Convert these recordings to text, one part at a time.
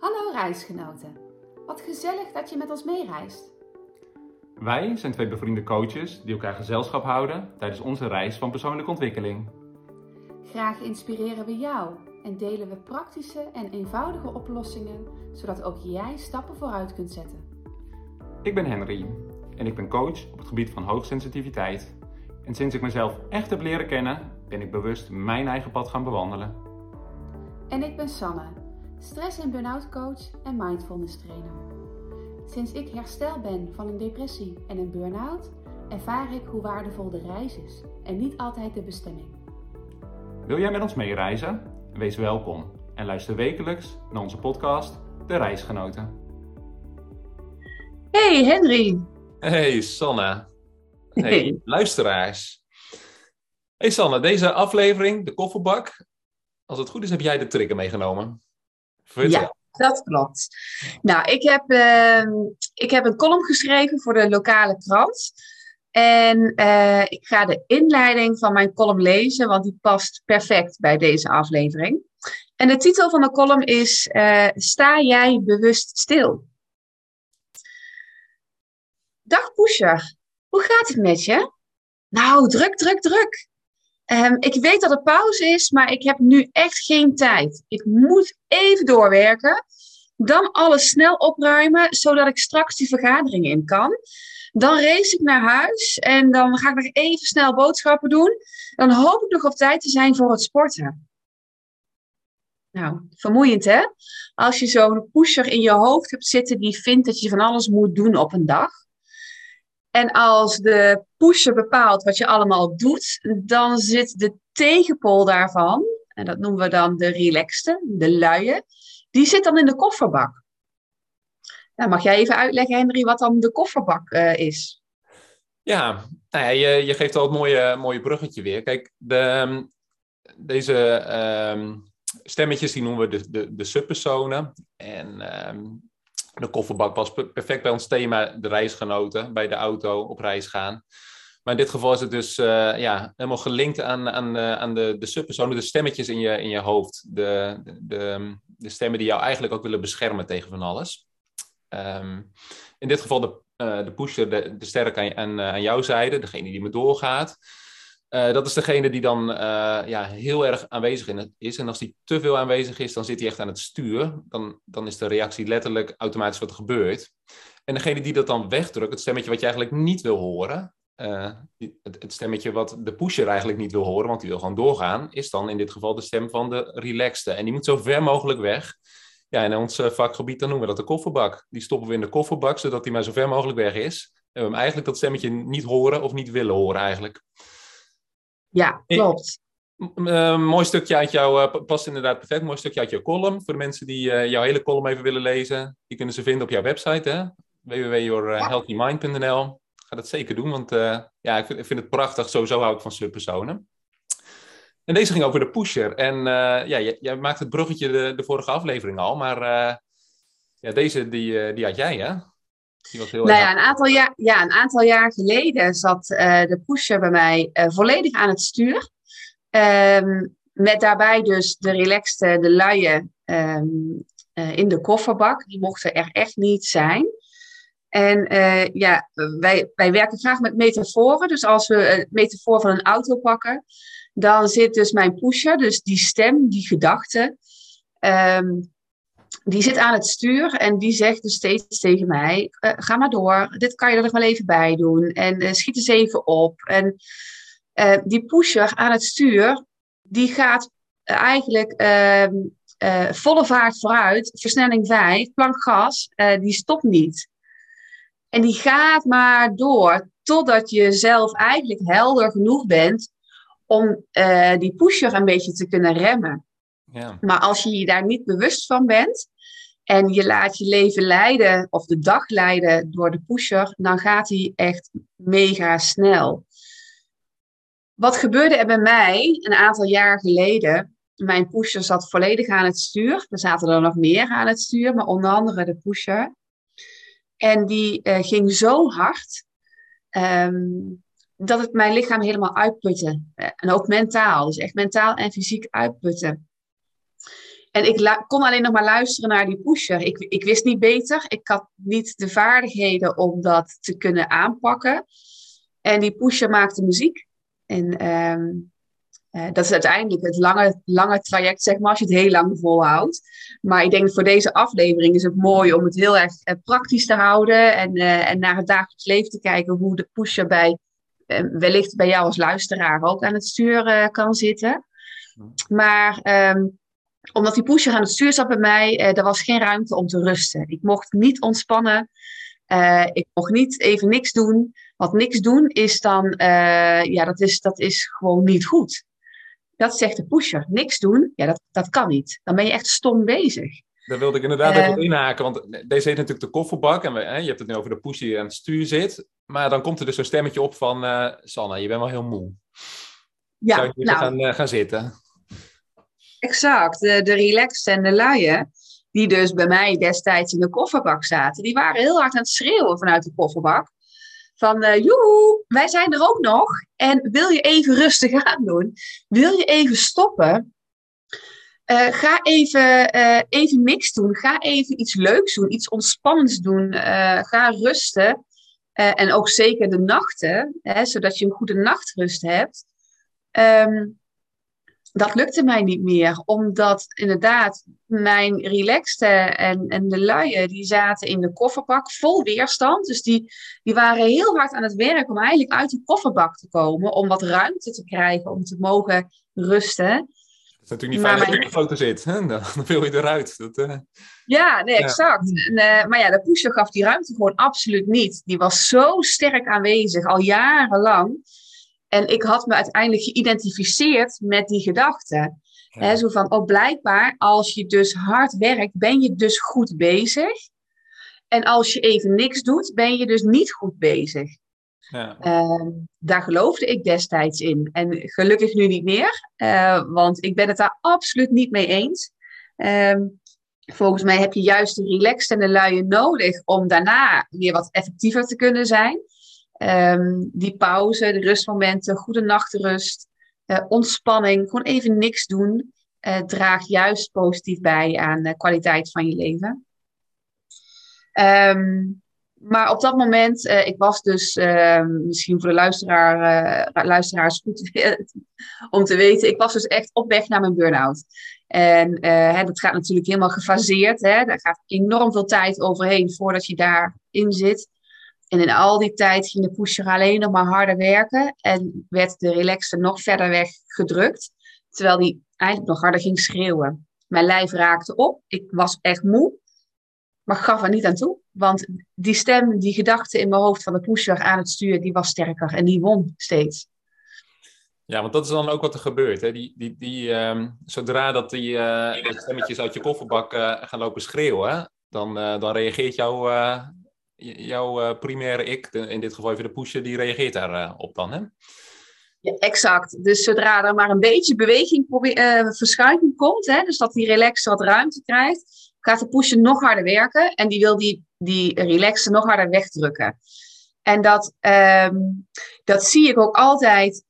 Hallo reisgenoten. Wat gezellig dat je met ons meereist. Wij zijn twee bevriende coaches die elkaar gezelschap houden tijdens onze reis van persoonlijke ontwikkeling. Graag inspireren we jou en delen we praktische en eenvoudige oplossingen, zodat ook jij stappen vooruit kunt zetten. Ik ben Henry en ik ben coach op het gebied van hoogsensitiviteit. En sinds ik mezelf echt heb leren kennen, ben ik bewust mijn eigen pad gaan bewandelen. En ik ben Sanne, stress- en burn-out coach en mindfulness trainer. Sinds ik herstel ben van een depressie en een burn-out, ervaar ik hoe waardevol de reis is en niet altijd de bestemming. Wil jij met ons meereizen? Wees welkom en luister wekelijks naar onze podcast De Reisgenoten. Hey Henry. Hey Sanne. Hey, luisteraars. Hey Sanne, deze aflevering, de kofferbak. Als het goed is, heb jij de trigger meegenomen. Ja, dat klopt. Nou, ik heb, ehm, ik heb een column geschreven voor de lokale krant. En eh, ik ga de inleiding van mijn column lezen, want die past perfect bij deze aflevering. En de titel van de column is eh, Sta jij bewust stil? Dag Pusher, hoe gaat het met je? Nou, druk, druk, druk. Ehm, ik weet dat er pauze is, maar ik heb nu echt geen tijd. Ik moet even doorwerken, dan alles snel opruimen, zodat ik straks die vergadering in kan. Dan race ik naar huis en dan ga ik nog even snel boodschappen doen. Dan hoop ik nog op tijd te zijn voor het sporten. Nou, vermoeiend hè? Als je zo'n pusher in je hoofd hebt zitten die vindt dat je van alles moet doen op een dag. En als de pusher bepaalt wat je allemaal doet, dan zit de tegenpol daarvan, en dat noemen we dan de relaxte, de luie, die zit dan in de kofferbak. Nou, mag jij even uitleggen, Henry, wat dan de kofferbak uh, is? Ja, nou ja je, je, geeft al het mooie, mooie bruggetje weer. Kijk, de, deze um, stemmetjes die noemen we de, de, de subpersonen. En um, de kofferbak past perfect bij ons thema, de reisgenoten, bij de auto op reis gaan. Maar in dit geval is het dus uh, ja, helemaal gelinkt aan, aan, uh, aan de, de subpersonen, de stemmetjes in je, in je hoofd. De, de, de stemmen die jou eigenlijk ook willen beschermen tegen van alles. Um, in dit geval de, uh, de pusher, de, de sterk aan, aan, aan jouw zijde, degene die me doorgaat. Uh, dat is degene die dan uh, ja, heel erg aanwezig in het is. En als die te veel aanwezig is, dan zit hij echt aan het stuur. Dan, dan is de reactie letterlijk automatisch wat er gebeurt. En degene die dat dan wegdrukt, het stemmetje wat je eigenlijk niet wil horen, uh, het, het, stemmetje wat de pusher eigenlijk niet wil horen, want die wil gewoon doorgaan, is dan in dit geval de stem van de relaxte. En die moet zo ver mogelijk weg. Ja, in ons vakgebied dan noemen we dat de kofferbak. Die stoppen we in de kofferbak, zodat die maar zo ver mogelijk weg is. En we hem eigenlijk dat stemmetje niet horen of niet willen horen eigenlijk. Ja, klopt. Een uh, mooi stukje uit jouw, uh, past inderdaad perfect, mooi stukje uit jouw column. Voor de mensen die uh, jouw hele column even willen lezen, die kunnen ze vinden op jouw website, www.yourhealthymindnl. Ga dat zeker doen, want ja, ik vind, ik vind, het prachtig. Sowieso hou ik van subpersonen. En deze ging over de pusher. En ja, jij, jij maakte het bruggetje de, de, vorige aflevering al, maar ja, deze die, die had jij, hè? Die was heel nou ja, een aantal jaar, ja, een aantal jaar geleden zat uh, de pusher bij mij uh, volledig aan het stuur. Um, met daarbij dus de relaxte, de luie um, uh, in de kofferbak. Die mochten er echt niet zijn. En ja, wij, wij werken graag met metaforen. Dus als we een metafoor van een auto pakken, dan zit dus mijn pusher, dus die stem, die gedachte. Um, die zit aan het stuur en die zegt dus steeds tegen mij: uh, ga maar door, dit kan je er nog wel even bij doen. En uh, schiet eens even op. En uh, die pusher aan het stuur, die gaat eigenlijk ehm, volle vaart vooruit, versnelling 5, plank gas, die stopt niet. En die gaat maar door totdat je zelf eigenlijk helder genoeg bent om die pusher een beetje te kunnen remmen. Maar als je je daar niet bewust van bent en je laat je leven leiden of de dag leiden door de pusher, dan gaat hij echt mega snel. Wat gebeurde er bij mij een aantal jaar geleden? Mijn pusher zat volledig aan het stuur. Er zaten er nog meer aan het stuur, maar onder andere de pusher. En die uh, ging zo hard um, dat het mijn lichaam helemaal uitputte. En ook mentaal, dus echt mentaal en fysiek uitputte. En ik kon alleen nog maar luisteren naar die pusher. Ik, ik wist niet beter. Ik had niet de vaardigheden om dat te kunnen aanpakken. En die pusher maakte muziek. En ehm, eh, dat is uiteindelijk het lange, lange traject, zeg maar, als je het heel lang volhoudt. Maar ik denk voor deze aflevering is het mooi om het heel erg eh, praktisch te houden. En, uh, en naar het dagelijks leven te kijken hoe de pusher bij, wellicht bij jou als luisteraar ook aan het stuur kan zitten. Maar ehm, omdat die pusher aan het stuur zat bij mij, er was geen ruimte om te rusten. Ik mocht niet ontspannen. ik mocht niet even niks doen. Want niks doen is dan, ja, dat is, dat is gewoon niet goed. Dat zegt de pusher. Niks doen, ja, dat, dat kan niet. Dan ben je echt stom bezig. Daar wilde ik inderdaad even op eh. inhaken, want deze heet natuurlijk de kofferbak. En we, hè, je hebt het nu over de pusher die aan het stuur zit. Maar dan komt er dus zo'n stemmetje op van... Uh, Sanne, je bent wel heel moe. Ja, Zou je nou, gaan, uh, gaan zitten? Exact. De, relaxed en de luie, die dus bij mij destijds in de kofferbak zaten... die waren heel hard aan het schreeuwen vanuit de kofferbak. Van, uh, joehoe, wij zijn er ook nog. En wil je even rustig aan doen? Wil je even stoppen? Uh, ga even, uh, even niks doen. Ga even iets leuks doen, iets ontspannends doen. ga rusten. en ook zeker de nachten, hè, zodat je een goede nachtrust hebt. Um, dat lukte mij niet meer, omdat inderdaad mijn relaxte en, en de luien, die zaten in de kofferbak vol weerstand. Dus die, die waren heel hard aan het werk om eigenlijk uit die kofferbak te komen, om wat ruimte te krijgen, om te mogen rusten. Het is natuurlijk niet fijn dat je in de foto zit, hè? Dan, wil je eruit. Dat, uh... Ja, nee, exact. En, uh, maar ja, de pusher gaf die ruimte gewoon absoluut niet. Die was zo sterk aanwezig, al jarenlang. En ik had me uiteindelijk geïdentificeerd met die gedachte. zo van, oh blijkbaar, als je dus hard werkt, ben je dus goed bezig. En als je even niks doet, ben je dus niet goed bezig. Ja. Uh, daar geloofde ik destijds in. En gelukkig nu niet meer, uh, want ik ben het daar absoluut niet mee eens. Uh, volgens mij heb je juist de relaxed en de luie nodig om daarna weer wat effectiever te kunnen zijn. Um, die pauze, de rustmomenten, goede nachtrust, uh, ontspanning, gewoon even niks doen, uh, draagt juist positief bij aan de kwaliteit van je leven. Um, maar op dat moment, uh, ik was dus, misschien voor de luisteraar, luisteraars goed om te weten, ik was dus echt op weg naar mijn burn-out. En hè, dat gaat natuurlijk helemaal gefaseerd. Hè? Daar gaat enorm veel tijd overheen voordat je daarin zit. En in al die tijd ging de pusher alleen nog maar harder werken en werd de relaxer nog verder weg gedrukt, terwijl die eigenlijk nog harder ging schreeuwen. Mijn lijf raakte op, ik was echt moe, maar gaf er niet aan toe. Want die stem, die gedachte in mijn hoofd van de pusher aan het stuur, die was sterker en die won steeds. Ja, want dat is dan ook wat er gebeurt. Hè? Die, die, die, uh, zodra dat die uh, stemmetjes uit je kofferbak uh, gaan lopen schreeuwen, dan, uh, dan reageert jouw jouw uh, primaire ik, in dit geval even de pusher, die reageert daarop eh, op dan, hè? Ja, exact. Dus zodra er maar een beetje beweging, uh, verschuiving komt, hè, dus dat die relaxer wat ruimte krijgt, gaat de pusher nog harder werken en die wil die, die nog harder wegdrukken. En dat, um, dat zie ik ook altijd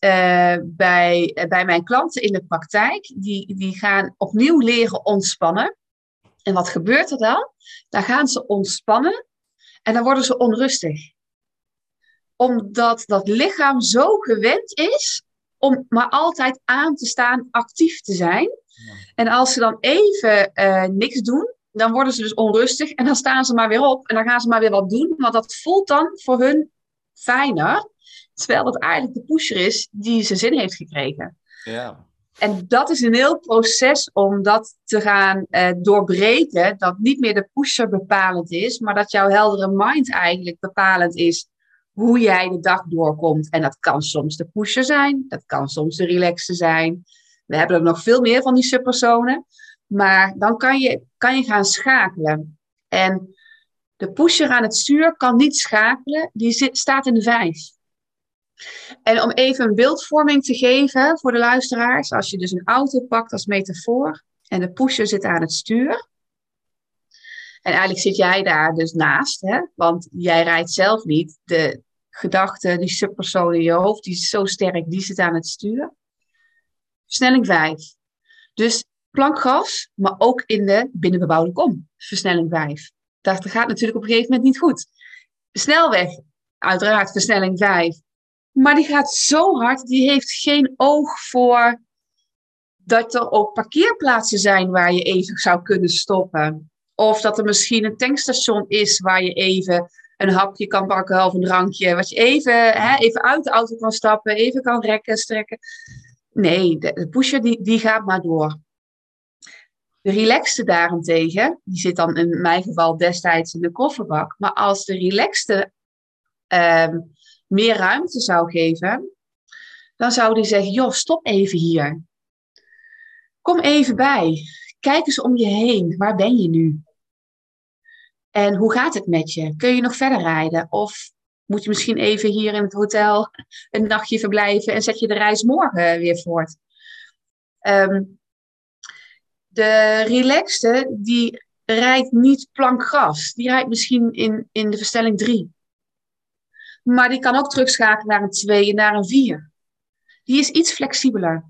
bij, bij mijn klanten in de praktijk. Die, die gaan opnieuw leren ontspannen. En wat gebeurt er dan? Dan gaan ze ontspannen en dan worden ze onrustig. Omdat dat lichaam zo gewend is om maar altijd aan te staan, actief te zijn. En als ze dan even uh, niks doen, dan worden ze dus onrustig en dan staan ze maar weer op en dan gaan ze maar weer wat doen, want dat voelt dan voor hun fijner, terwijl het eigenlijk de pusher is die ze zin heeft gekregen. Ja. En dat is een heel proces om dat te gaan uh, doorbreken. Dat niet meer de pusher bepalend is, maar dat jouw heldere mind eigenlijk bepalend is hoe jij de dag doorkomt. En dat kan soms de pusher zijn, dat kan soms de relaxer zijn. We hebben er nog veel meer van die subpersonen. Maar dan kan je, kan je gaan schakelen. En de pusher aan het stuur kan niet schakelen, die zit, staat in de vijf. En om even een beeldvorming te geven voor de luisteraars, als je dus een auto pakt als metafoor en de pusher zit aan het stuur. En eigenlijk zit jij daar dus naast, hè? want jij rijdt zelf niet. De gedachte, die subpersoon in je hoofd, die is zo sterk, die zit aan het stuur. Versnelling 5. Dus plankgas, maar ook in de binnenbebouwde kom, versnelling 5. Dat gaat natuurlijk op een gegeven moment niet goed. Snelweg, uiteraard versnelling 5. Maar die gaat zo hard, die heeft geen oog voor dat er ook parkeerplaatsen zijn waar je even zou kunnen stoppen. Of dat er misschien een tankstation is waar je even een hapje kan pakken of een drankje. Wat je even, hè, even uit de auto kan stappen, even kan rekken, strekken. Nee, de, pusher die, die gaat maar door. De relaxte daarentegen, die zit dan in mijn geval destijds in de kofferbak. Maar als de relaxte ehm, meer ruimte zou geven, dan zou die zeggen: joh, stop even hier. Kom even bij. Kijk eens om je heen. Waar ben je nu? En hoe gaat het met je? Kun je nog verder rijden? Of moet je misschien even hier in het hotel een nachtje verblijven en zet je de reis morgen weer voort? Ehm, de relaxte, die rijdt niet plankgas. Die rijdt misschien in, in de verstelling 3. Maar die kan ook terugschakelen naar een 2 en naar een 4. Die is iets flexibeler.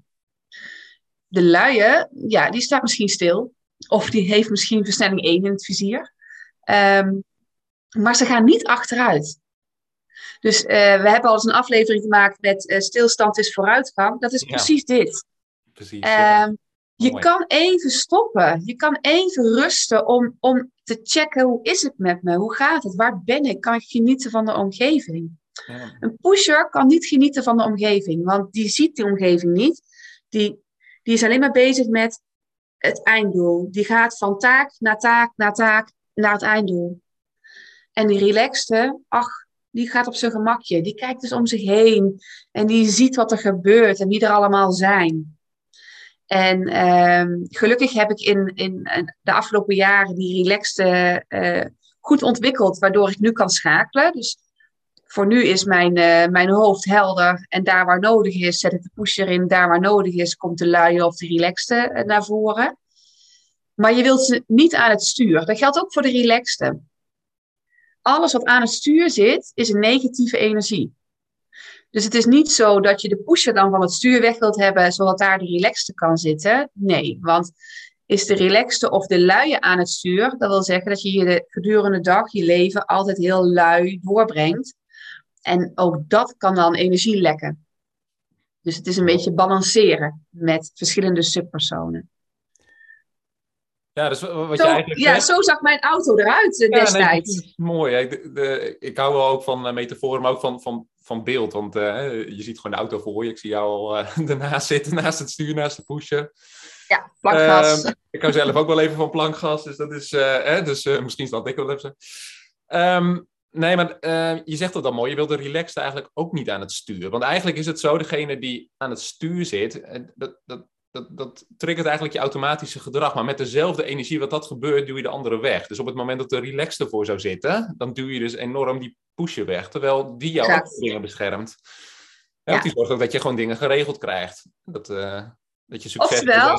De luie, ja, die staat misschien stil. Of die heeft misschien versnelling 1 in het vizier. Ehm, maar ze gaan niet achteruit. Dus uh, we hebben al eens een aflevering gemaakt met uh, stilstand is vooruitgang. Dat is precies dit. Precies, ehm, je kan even stoppen. Je kan even rusten om, om te checken hoe is het met me? Hoe gaat het? Waar ben ik? Kan ik genieten van de omgeving? Ja. Een pusher kan niet genieten van de omgeving, want die ziet de omgeving niet. Die, die is alleen maar bezig met het einddoel. Die gaat van taak naar taak naar taak naar het einddoel. En die relaxte, ach, die gaat op zijn gemakje. Die kijkt dus om zich heen en die ziet wat er gebeurt en wie er allemaal zijn. En ehm, gelukkig heb ik in, in, de afgelopen jaren die relaxte uh, goed ontwikkeld, waardoor ik nu kan schakelen. Dus voor nu is mijn, uh, mijn hoofd helder en daar waar nodig is, zet ik de pusher in. Daar waar nodig is, komt de luie of de relaxte uh, naar voren. Maar je wilt ze niet aan het stuur. Dat geldt ook voor de relaxte. Alles wat aan het stuur zit, is een negatieve energie. Dus het is niet zo dat je de pusher dan van het stuur weg wilt hebben, zodat daar de relaxte kan zitten. Nee, want is de relaxte of de luie aan het stuur, dat wil zeggen dat je je gedurende dag, je leven altijd heel lui doorbrengt. En ook dat kan dan energie lekken. Dus het is een beetje balanceren met verschillende subpersonen. Ja, dus wat zo, je eigenlijk ja zo zag mijn auto eruut eh, destijds. mooi. Ik, de, ik hou wel ook van uh, metaforen, maar ook van, van, van beeld. Want uh, je ziet gewoon de auto voor je. Ik zie jou al uh, ernaast zitten, naast het stuur, naast de pusher. Ja, plankgas. Uh, ik hou zelf ook wel even van plankgas, dus dat is... Hè, dus misschien staat ik wel even. Um, nee, maar je zegt dat dan mooi. Je wilt de relaxed eigenlijk ook niet aan het stuur. Want eigenlijk is het zo, degene die aan het stuur zit... dat, dat, dat, dat triggert eigenlijk je automatische gedrag. Maar met dezelfde energie wat dat gebeurt, duw je de andere weg. Dus op het moment dat de relax ervoor zou zitten, dan duw je dus enorm die pushen weg. Terwijl die jou ook dingen beschermt. Ja, ja. Die zorgt ook dat je gewoon dingen geregeld krijgt. Dat, uh, dat je succes Oftewel,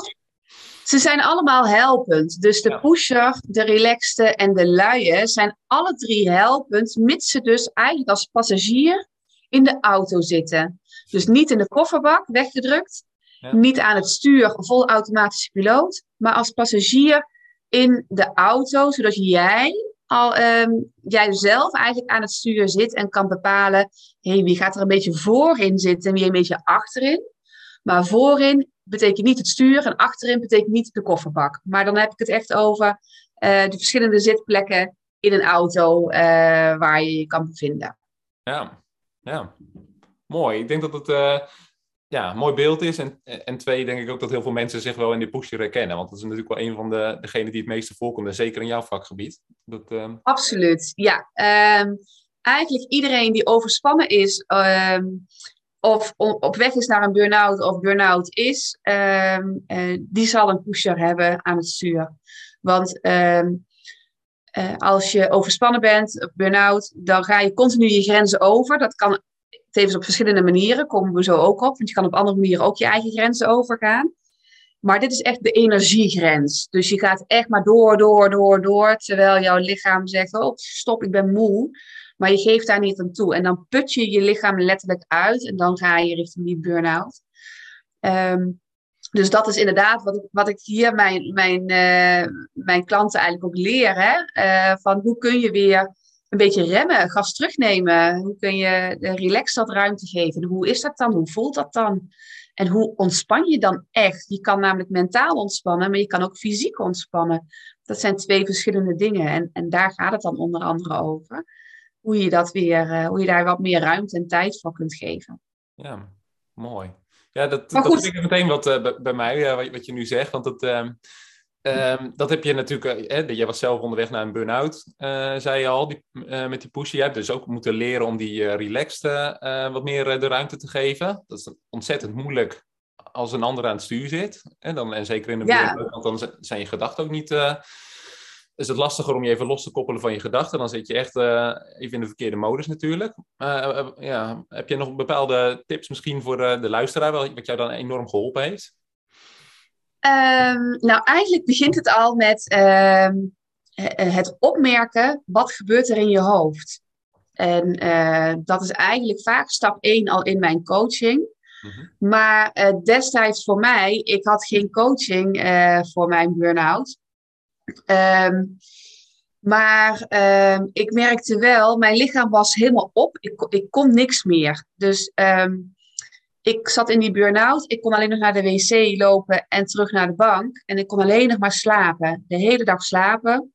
ze zijn allemaal helpend. Dus de ja. pusher, de relaxte en de luie zijn alle drie helpend, mits ze dus eigenlijk als passagier in de auto zitten. Dus niet in de kofferbak weggedrukt, niet aan het stuur, vol automatische piloot, maar als passagier in de auto, zodat jij al um, jij zelf eigenlijk aan het stuur zit en kan bepalen, hey, wie gaat er een beetje voorin zitten en wie een beetje achterin. Maar voorin betekent niet het stuur en achterin betekent niet de kofferbak. Maar dan heb ik het echt over uh, de verschillende zitplekken in een auto uh, waar je je kan bevinden. Ja, ja. Mooi. Ik denk dat het uh, ja, mooi beeld is. En, en twee, denk ik ook dat heel veel mensen zich wel in die pusher herkennen. Want dat is natuurlijk wel een van de, degenen die het meeste voorkomt. Zeker in jouw vakgebied. Dat, uh... Absoluut, ja. Um, eigenlijk iedereen die overspannen is... Um, of op weg is naar een burn-out of burn-out is... Uh, die zal een pusher hebben aan het stuur. Want... Uh, als je overspannen bent, burn-out, dan ga je continu je grenzen over. Dat kan tevens op verschillende manieren, komen we zo ook op. Want je kan op andere manieren ook je eigen grenzen overgaan. Maar dit is echt de energiegrens. Dus je gaat echt maar door, door, door, door. Terwijl jouw lichaam zegt, oh stop, ik ben moe. Maar je geeft daar niet aan toe. En dan put je je lichaam letterlijk uit. En dan ga je richting die burn-out. Um, dus dat is inderdaad wat ik, wat ik hier mijn, mijn, mijn klanten eigenlijk ook leer. Hè? van hoe kun je weer een beetje remmen, gas terugnemen. Hoe kun je de relax dat ruimte geven? hoe is dat dan? Hoe voelt dat dan? En hoe ontspan je dan echt? Je kan namelijk mentaal ontspannen, maar je kan ook fysiek ontspannen. Dat zijn twee verschillende dingen. En, en daar gaat het dan onder andere over. Hoe je, dat weer, uh, hoe je daar wat meer ruimte en tijd voor kunt geven. Ja, mooi. Ja, dat, dat ik meteen wat uh, bij, mij, uh, wat, wat, je nu zegt. Want het, ehm, Um, dat heb je natuurlijk, uh, jij was zelf onderweg naar een burn-out, uh, zei je al, die, uh, met die push. Je hebt dus ook moeten leren om die relaxed wat meer de ruimte te geven. Dat is ontzettend moeilijk als een ander aan het stuur zit. En, dan, en zeker in de ja. burn-out, want dan zijn je gedachten ook niet... is het lastiger om je even los te koppelen van je gedachten. Dan zit je echt even in de verkeerde modus natuurlijk. ja, heb je nog bepaalde tips misschien voor de luisteraar, wat jou dan enorm geholpen heeft? Um, nou, eigenlijk begint het al met uh, het opmerken, wat gebeurt er in je hoofd? En uh, dat is eigenlijk vaak stap 1 al in mijn coaching. Mm-hmm. Maar uh, destijds voor mij, ik had geen coaching uh, voor mijn burn-out. Um, maar um, ik merkte wel, mijn lichaam was helemaal op. Ik, ik kon niks meer. Dus um, ik zat in die burn-out. Ik kon alleen nog naar de wc lopen en terug naar de bank. En ik kon alleen nog maar slapen. De hele dag slapen.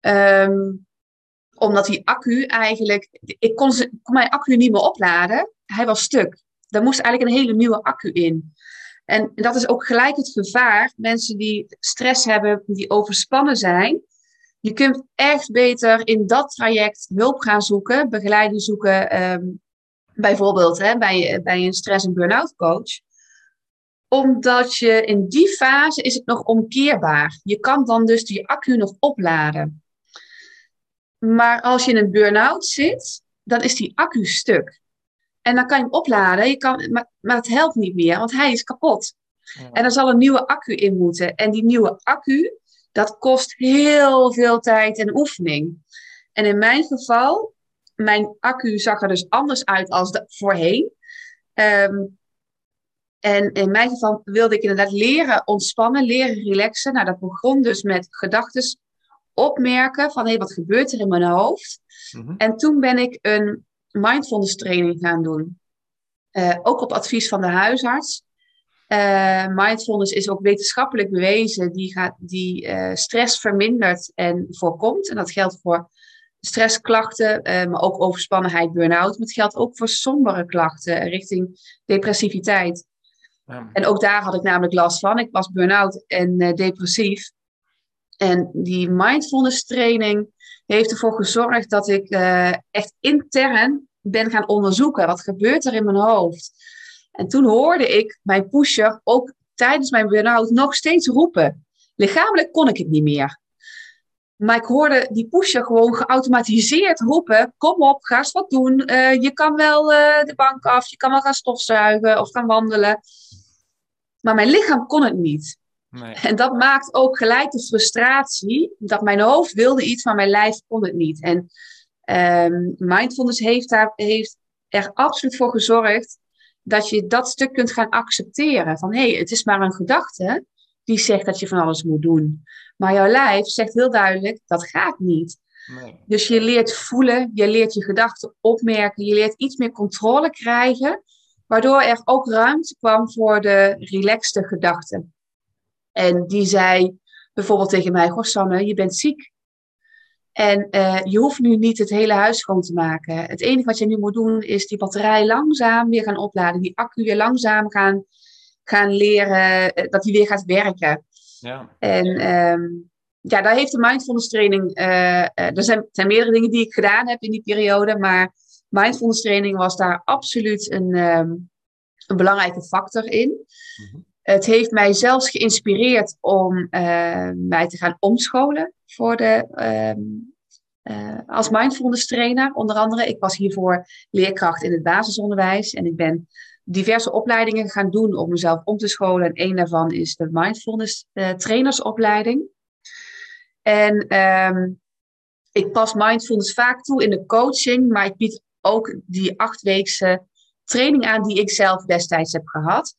Um, omdat die accu eigenlijk... Ik kon, mijn accu niet meer opladen. Hij was stuk. Daar moest eigenlijk een hele nieuwe accu in. En dat is ook gelijk het gevaar. Mensen die stress hebben, die overspannen zijn. Je kunt echt beter in dat traject hulp gaan zoeken, begeleiding zoeken, um, bijvoorbeeld hè, bij, bij een stress- en burn-out coach. Omdat je in die fase is het nog omkeerbaar. Je kan dan dus die accu nog opladen. Maar als je in een burn-out zit, dan is die accu stuk. En dan kan je hem opladen, je kan, maar, maar het helpt niet meer, want hij is kapot. En er zal een nieuwe accu in moeten. En die nieuwe accu, dat kost heel veel tijd en oefening. En in mijn geval mijn accu zag er dus anders uit als de, voorheen. Ehm, en in mijn geval wilde ik inderdaad leren ontspannen, leren relaxen. Nou, dat begon dus met gedachten opmerken van hé, hey, wat gebeurt er in mijn hoofd? Mhm. En toen ben ik een mindfulness training gaan doen. Uh, ook op advies van de huisarts. Uh, mindfulness is ook wetenschappelijk bewezen, die, gaat, die uh, stress vermindert en voorkomt. En dat geldt voor stressklachten, uh, maar ook overspannenheid, burn-out. Maar het geldt ook voor sombere klachten richting depressiviteit. Ja. En ook daar had ik namelijk last van. Ik was burn-out en uh, depressief. En die mindfulness training heeft ervoor gezorgd dat ik uh, echt intern ben gaan onderzoeken. Wat gebeurt er in mijn hoofd? En toen hoorde ik mijn pusher ook tijdens mijn burn-out nog steeds roepen. Lichamelijk kon ik het niet meer. Maar ik hoorde die pusher gewoon geautomatiseerd roepen: Kom op, ga eens wat doen. Uh, je kan wel uh, de bank af, je kan wel gaan stofzuigen of gaan wandelen. Maar mijn lichaam kon het niet. Nee. En dat maakt ook gelijk de frustratie dat mijn hoofd wilde iets, maar mijn lijf kon het niet. En um, mindfulness heeft, daar, heeft er absoluut voor gezorgd dat je dat stuk kunt gaan accepteren. Van hé, hey, het is maar een gedachte die zegt dat je van alles moet doen. Maar jouw lijf zegt heel duidelijk, dat gaat niet. Nee. Dus je leert voelen, je leert je gedachten opmerken, je leert iets meer controle krijgen, waardoor er ook ruimte kwam voor de relaxte gedachten. En die zei bijvoorbeeld tegen mij, goh Sanne, je bent ziek. En uh, je hoeft nu niet het hele huis schoon te maken. Het enige wat je nu moet doen is die batterij langzaam weer gaan opladen, die accu weer langzaam gaan, gaan leren, eh, dat die weer gaat werken. Ja. En um, ja, daar heeft de mindfulness training. Uh, er zijn, zijn meerdere dingen die ik gedaan heb in die periode, maar mindfulness training was daar absoluut een, um, een belangrijke factor in. Mm -hmm. Het heeft mij zelfs geïnspireerd om uh, mij te gaan omscholen voor de, um, als mindfulness trainer. Onder andere, ik was hiervoor leerkracht in het basisonderwijs en ik ben diverse opleidingen gaan doen om mezelf om te scholen. En een daarvan is de mindfulness uh, trainersopleiding. En um, ik pas mindfulness vaak toe in de coaching, maar ik bied ook die achtweekse training aan die ik zelf destijds heb gehad.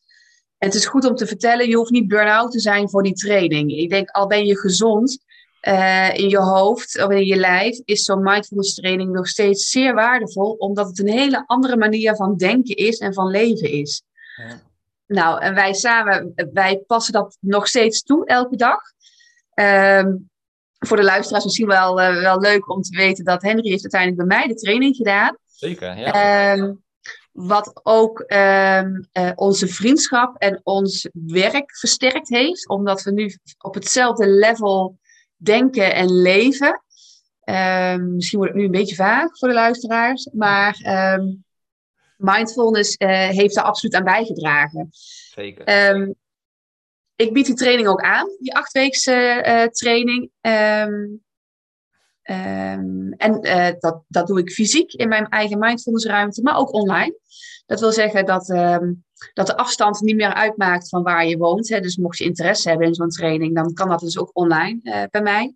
En het is goed om te vertellen, je hoeft niet burn-out te zijn voor die training. Ik denk, al ben je gezond uh, in je hoofd of in je lijf, is zo'n mindfulness training nog steeds zeer waardevol, omdat het een hele andere manier van denken is en van leven is. Ja. Nou, en wij samen, wij passen dat nog steeds toe elke dag. Um, voor de luisteraars misschien wel, uh, wel leuk om te weten dat Henry heeft uiteindelijk bij mij de training gedaan. Zeker, ja. Um, wat ook um, uh, onze vriendschap en ons werk versterkt heeft, omdat we nu op hetzelfde level denken en leven. Um, misschien wordt het nu een beetje vaag voor de luisteraars, maar um, mindfulness uh, heeft daar absoluut aan bijgedragen. Zeker. ik bied die training ook aan, die achtweekse uh, training. en uh, dat, dat doe ik fysiek in mijn eigen mindfulnessruimte, maar ook online. Dat wil zeggen dat, dat de afstand niet meer uitmaakt van waar je woont. Hè. Dus mocht je interesse hebben in zo'n training, dan kan dat dus ook online uh, bij mij.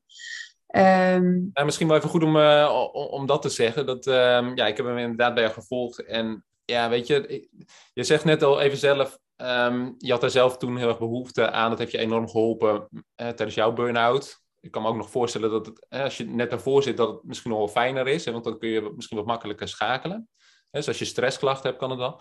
Um, misschien wel even goed om, uh, om dat te zeggen. Dat, um, ja, ik heb hem inderdaad bij jou gevolgd. En ja, weet je, je zegt net al even zelf, um, je had er zelf toen heel erg behoefte aan. Dat heeft je enorm geholpen uh, tijdens jouw burn-out. Ik kan me ook nog voorstellen dat het, als je net ervoor zit, dat het misschien nog wel fijner is. Want dan kun je misschien wat makkelijker schakelen. Dus als je stressklachten hebt, kan het wel.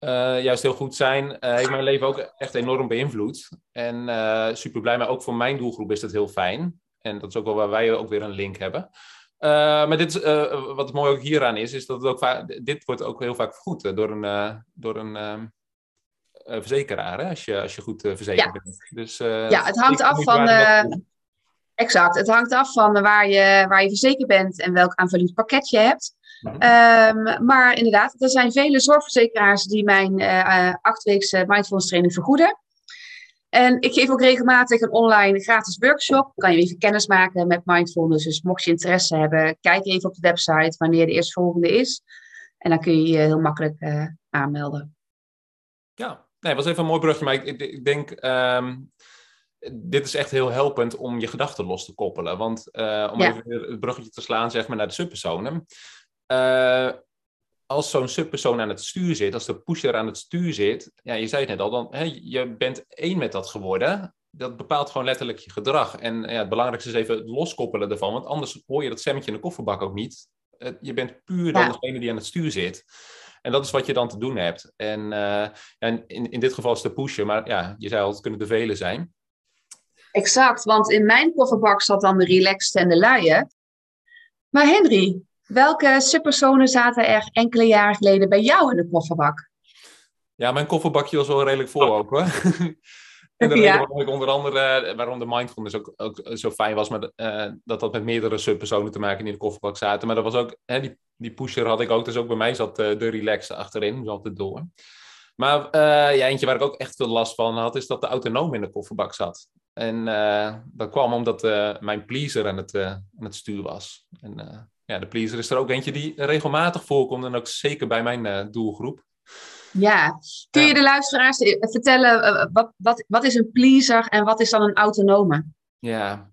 Uh, juist heel goed zijn. Uh, heeft mijn leven ook echt enorm beïnvloed. En uh, super blij, maar ook voor mijn doelgroep is dat heel fijn. En dat is ook wel waar wij ook weer een link hebben. maar dit, wat het mooi ook hieraan is, is dat het ook vaak, dit wordt ook heel vaak vergoed door een, door een ehm, verzekeraar, hè, als, je, als je goed verzekerd ja. bent. Dus, ja, het hangt af van. Exact, het hangt af van waar je, waar je verzekerd bent en welk aanvullend pakket je hebt. Um, maar inderdaad, er zijn vele zorgverzekeraars die mijn uh, achtweekse mindfulness training vergoeden. En ik geef ook regelmatig een online gratis workshop. Kan je even kennis maken met mindfulness. Dus mocht je interesse hebben, kijk even op de website wanneer de eerstvolgende is. En dan kun je je heel makkelijk uh, aanmelden. Ja, nee, was even een mooi brugje. Maar ik, ik, ik denk, um, dit is echt heel helpend om je gedachten los te koppelen. Want uh, om ja. even het bruggetje te slaan zeg maar, naar de subpersonen. Uh, als zo'n subpersoon aan het stuur zit, als de pusher aan het stuur zit, ja, je zei het net al, dan, hè, je bent één met dat geworden. Dat bepaalt gewoon letterlijk je gedrag. En ja, het belangrijkste is even het loskoppelen ervan, want anders hoor je dat stemmetje in de kofferbak ook niet. Je bent puur dan ja. degene die aan het stuur zit. En dat is wat je dan te doen hebt. En, uh, en in, in dit geval is de pusher, maar ja, je zei al, het kunnen de velen zijn. Exact, want in mijn kofferbak zat dan de relaxed en de luie. Maar Henry, welke subpersonen zaten er enkele jaren geleden bij jou in de kofferbak? Ja, mijn kofferbakje was wel redelijk vol ook hoor. en de reden ja. waarom ik onder andere, waarom de mindfulness ook, ook zo fijn was, maar uh, dat dat met meerdere subpersonen te maken die in de kofferbak zaten. Maar dat was ook, hè, die, die pusher had ik ook, dus ook bij mij zat uh, de relax achterin, zat het door. Maar uh, ja, eentje waar ik ook echt veel last van had, is dat de autonoom in de kofferbak zat. En uh, dat kwam omdat uh, mijn pleaser aan het, uh, aan het stuur was. En ja, de pleaser is er ook eentje die regelmatig voorkomt en ook zeker bij mijn doelgroep. Ja, kun je de luisteraars vertellen wat, wat, wat is een pleaser en wat is dan een autonome? Ja,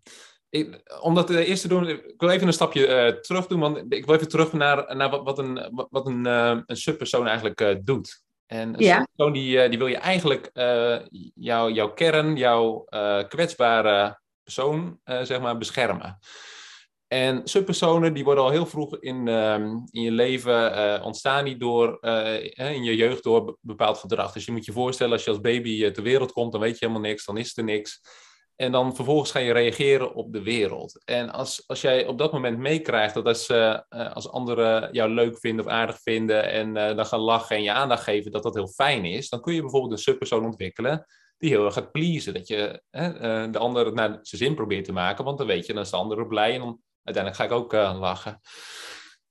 ik, om dat eerst te doen, ik wil even een stapje terug doen, want ik wil even terug naar, naar wat, wat een, wat een, een subpersoon eigenlijk doet. En een ja. persoon die, die wil je eigenlijk jou, jouw kern, jouw kwetsbare persoon, zeg maar, beschermen. En subpersonen die worden al heel vroeg in, um, in je leven ontstaan die door, in je jeugd door bepaald gedrag. Dus je moet je voorstellen, als je als baby ter wereld komt, dan weet je helemaal niks, dan is er niks. En dan vervolgens ga je reageren op de wereld. En als, als jij op dat moment meekrijgt dat als, als anderen jou leuk vinden of aardig vinden en dan gaan lachen en je aandacht geven, dat dat heel fijn is, dan kun je bijvoorbeeld een subpersoon ontwikkelen die heel erg gaat pleasen. Dat je de ander naar zijn zin probeert te maken, want dan weet je, dan is de ander blij en uiteindelijk ga ik ook lachen.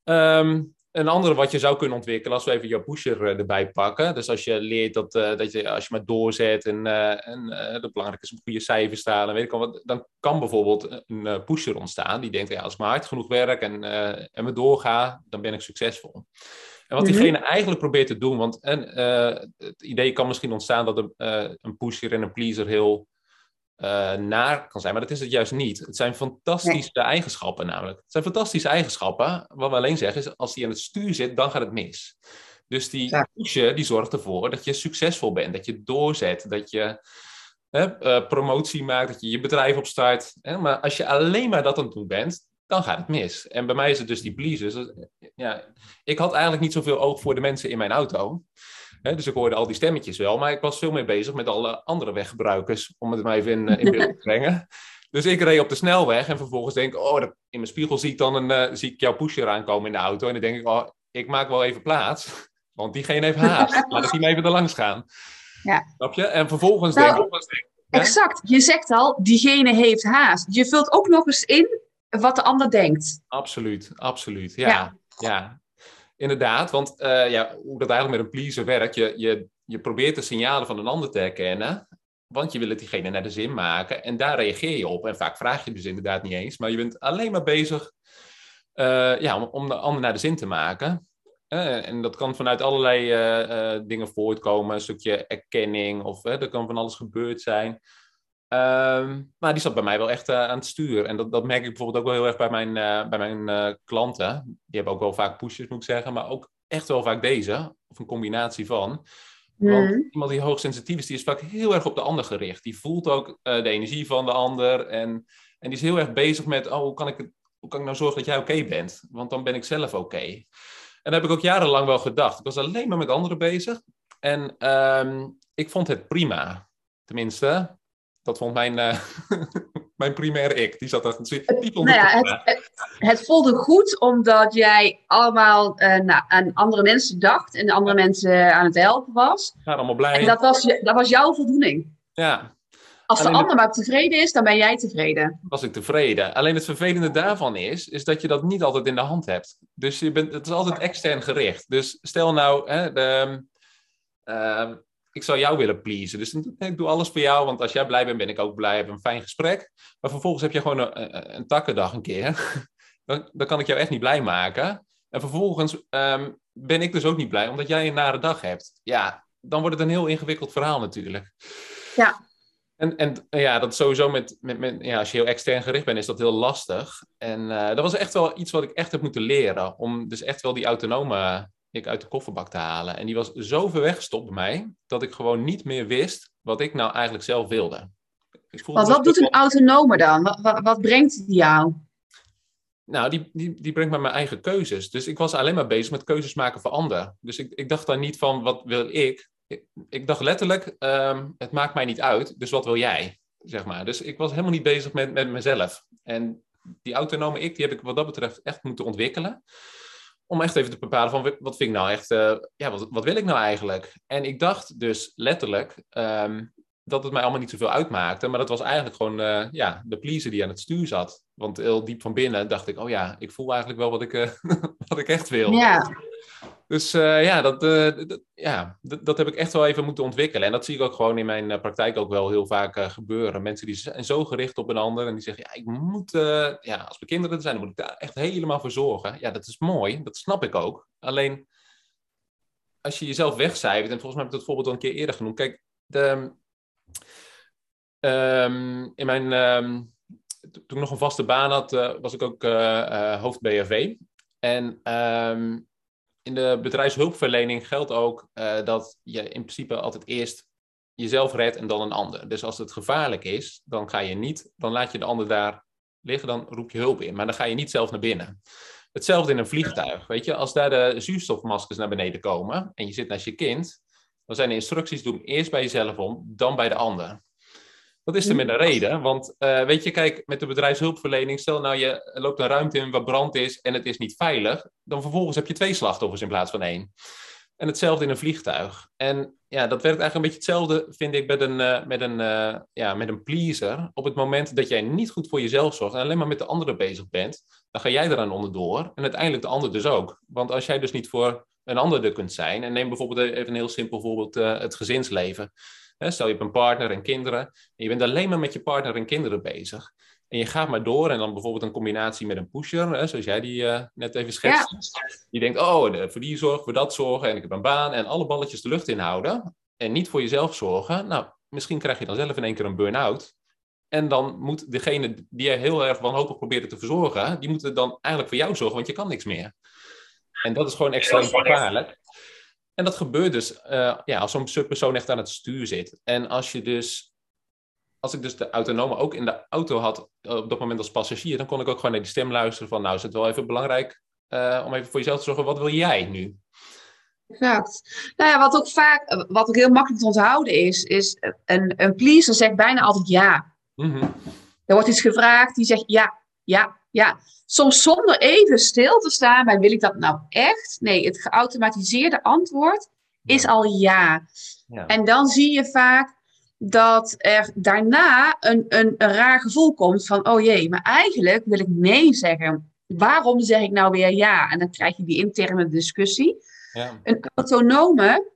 Um, een andere wat je zou kunnen ontwikkelen, als we even jouw pusher eh, erbij pakken. Dus als je leert dat, uh, dat je, als je maar doorzet en, uh, en uh, dat belangrijk is om goede cijfers te halen, weet ik al wat, dan kan bijvoorbeeld een pusher ontstaan die denkt, ja, als ik maar hard genoeg werk en, en me doorga, dan ben ik succesvol. En wat diegene mm-hmm. eigenlijk probeert te doen, want en, het idee kan misschien ontstaan dat een, een pusher en een pleaser heel uh, naar kan zijn. Maar dat is het juist niet. Het zijn fantastische nee. eigenschappen namelijk. Het zijn fantastische eigenschappen. Wat we alleen zeggen is, als die aan het stuur zit, dan gaat het mis. Dus die pushen, die zorgt ervoor dat je succesvol bent, dat je doorzet, dat je uh, promotie maakt, dat je je bedrijf opstart. Hè? Maar als je alleen maar dat aan het doen bent, dan gaat het mis. En bij mij is het dus die pleasers. Ja, ik had eigenlijk niet zoveel oog voor de mensen in mijn auto. Dus ik hoorde al die stemmetjes wel, maar ik was veel meer bezig met alle andere weggebruikers, om het maar even in, in beeld te brengen. Dus ik reed op de snelweg en vervolgens denk ik, oh, in mijn spiegel zie ik dan een, uh, zie ik jouw pusher aankomen in de auto. En dan denk ik, oh, ik maak wel even plaats, want diegene heeft haast. Laat ik hem even er langs gaan. Ja. Snap je? En vervolgens nou, denk ik... Exact. Je zegt al, diegene heeft haast. Je vult ook nog eens in wat de ander denkt. Absoluut, absoluut. Ja, ja. Inderdaad. Want uh, ja, hoe dat eigenlijk met een pleaser werkt, je, je, je probeert de signalen van een ander te herkennen. Want je wil het diegene naar de zin maken. En daar reageer je op. En vaak vraag je dus inderdaad niet eens. Maar je bent alleen maar bezig uh, ja, om, de ander naar de zin te maken. Uh, en dat kan vanuit allerlei dingen voortkomen. Een stukje erkenning. Of er kan van alles gebeurd zijn. Um, maar die zat bij mij wel echt aan het stuur. En dat, dat merk ik bijvoorbeeld ook wel heel erg bij mijn, bij mijn klanten. Die hebben ook wel vaak pushes, moet ik zeggen. Maar ook echt wel vaak deze. Of een combinatie van. Want mm. iemand die hoogsensitief is, die is vaak heel erg op de ander gericht. Die voelt ook de energie van de ander. En, en die is heel erg bezig met, oh, hoe kan ik, hoe kan ik nou zorgen dat jij oké bent? Want dan ben ik zelf oké. En dat heb ik ook jarenlang wel gedacht. Ik was alleen maar met anderen bezig. En um, ik vond het prima. Tenminste, dat vond mijn, uh, mijn primaire ik. Die zat. Die nou ja, het, het, voelde goed omdat jij allemaal uh, nou, aan andere mensen dacht en andere mensen aan het helpen was. Ja, allemaal blij. En dat was, dat was jouw voldoening. Ja. Als de ander maar tevreden is, dan ben jij tevreden. Was ik tevreden. Alleen het vervelende daarvan is, is dat je dat niet altijd in de hand hebt. Dus je bent, het is altijd extern gericht. Dus stel nou, hè, de, uh, ik zou jou willen pleasen. Dus ik doe alles voor jou, want als jij blij bent, ben ik ook blij. Heb een fijn gesprek. Maar vervolgens heb je gewoon een, een, takkendag een keer. Dan, dan, kan ik jou echt niet blij maken. En vervolgens um, ben ik dus ook niet blij, omdat jij een nare dag hebt. Ja, dan wordt het een heel ingewikkeld verhaal natuurlijk. Ja. En, en ja, dat sowieso met, met, met ja, als je heel extern gericht bent, is dat heel lastig. En uh, dat was echt wel iets wat ik echt heb moeten leren. Om dus echt wel die autonome ik uit de kofferbak te halen. En die was zo ver weggestopt bij mij, dat ik gewoon niet meer wist wat ik nou eigenlijk zelf wilde. wat, wat doet een autonome dan? Wat, wat, wat, brengt die jou? Nou, die, die, die brengt mij mijn eigen keuzes. Dus ik was alleen maar bezig met keuzes maken voor anderen. Dus ik, ik dacht dan niet van, wat wil ik? Ik, ik dacht letterlijk, ehm, het maakt mij niet uit, dus wat wil jij? Zeg maar. Dus ik was helemaal niet bezig met, met mezelf. En die autonome ik, die heb ik wat dat betreft echt moeten ontwikkelen om echt even te bepalen van wat vind ik nou echt, uh, ja, wat, wat wil ik nou eigenlijk? En ik dacht dus letterlijk um, dat het mij allemaal niet zoveel uitmaakte, maar dat was eigenlijk gewoon uh, ja, de pleaser die aan het stuur zat. Want heel diep van binnen dacht ik, oh ja, ik voel eigenlijk wel wat ik, uh, wat ik echt wil. Ja. Dus uh, ja, dat, uh, ja dat, heb ik echt wel even moeten ontwikkelen. En dat zie ik ook gewoon in mijn uh, praktijk ook wel heel vaak gebeuren. Mensen die zijn zo gericht op een ander en die zeggen, ja, ik moet, ja, als we kinderen zijn, dan moet ik daar echt helemaal voor zorgen. Ja, dat is mooi, dat snap ik ook. Alleen, als je jezelf wegcijfert, en volgens mij heb ik dat voorbeeld al een keer eerder genoemd. Kijk, de, um, in mijn, um, toen ik nog een vaste baan had, was ik ook hoofd BRV. En um, in de bedrijfshulpverlening geldt ook uh, dat je in principe altijd eerst jezelf redt en dan een ander. Dus als het gevaarlijk is, dan ga je niet, dan laat je de ander daar liggen, dan roep je hulp in. Maar dan ga je niet zelf naar binnen. Hetzelfde in een vliegtuig. Weet je, als daar de zuurstofmaskers naar beneden komen en je zit naast je kind, dan zijn de instructies: doe eerst bij jezelf om, dan bij de ander. Dat is er met een reden. Want uh, weet je, kijk, met de bedrijfshulpverlening, stel nou je loopt een ruimte in waar brand is en het is niet veilig, dan vervolgens heb je twee slachtoffers in plaats van één. En hetzelfde in een vliegtuig. En ja, dat werkt eigenlijk een beetje hetzelfde, vind ik, met een, uh, met een, uh, ja, met een pleaser. Op het moment dat jij niet goed voor jezelf zorgt en alleen maar met de anderen bezig bent, dan ga jij eraan onderdoor en uiteindelijk de ander dus ook. Want als jij dus niet voor een ander er kunt zijn, en neem bijvoorbeeld even een heel simpel voorbeeld, het gezinsleven. Stel je hebt een partner en kinderen en je bent alleen maar met je partner en kinderen bezig. En je gaat maar door en dan bijvoorbeeld een combinatie met een pusher, hè, zoals jij die uh, net even schetst. Je denkt, oh, voor die zorgen, voor dat zorgen en ik heb een baan en alle balletjes de lucht inhouden en niet voor jezelf zorgen. Nou, misschien krijg je dan zelf in één keer een burn-out. En dan moet degene die je heel erg wanhopig probeert te verzorgen, die moet dan eigenlijk voor jou zorgen, want je kan niks meer. En dat is gewoon extreem gevaarlijk. En dat gebeurt dus ja, als zo'n subpersoon echt aan het stuur zit. En als je dus als ik dus de autonome ook in de auto had op dat moment als passagier, dan kon ik ook gewoon naar die stem luisteren van, nou is het wel even belangrijk om even voor jezelf te zorgen, wat wil jij nu? Exact. Nou ja, wat ook vaak, wat ook heel makkelijk te onthouden is, is een, een pleaser zegt bijna altijd ja. Mhm. Er wordt iets gevraagd, die zegt ja, ja, ja. Soms zonder even stil te staan bij wil ik dat nou echt? Nee, het geautomatiseerde antwoord is al ja. ja. En dan zie je vaak dat er daarna een, een, een raar gevoel komt van, oh jee, maar eigenlijk wil ik nee zeggen. Waarom zeg ik nou weer ja? En dan krijg je die interne discussie. Ja. Een autonome,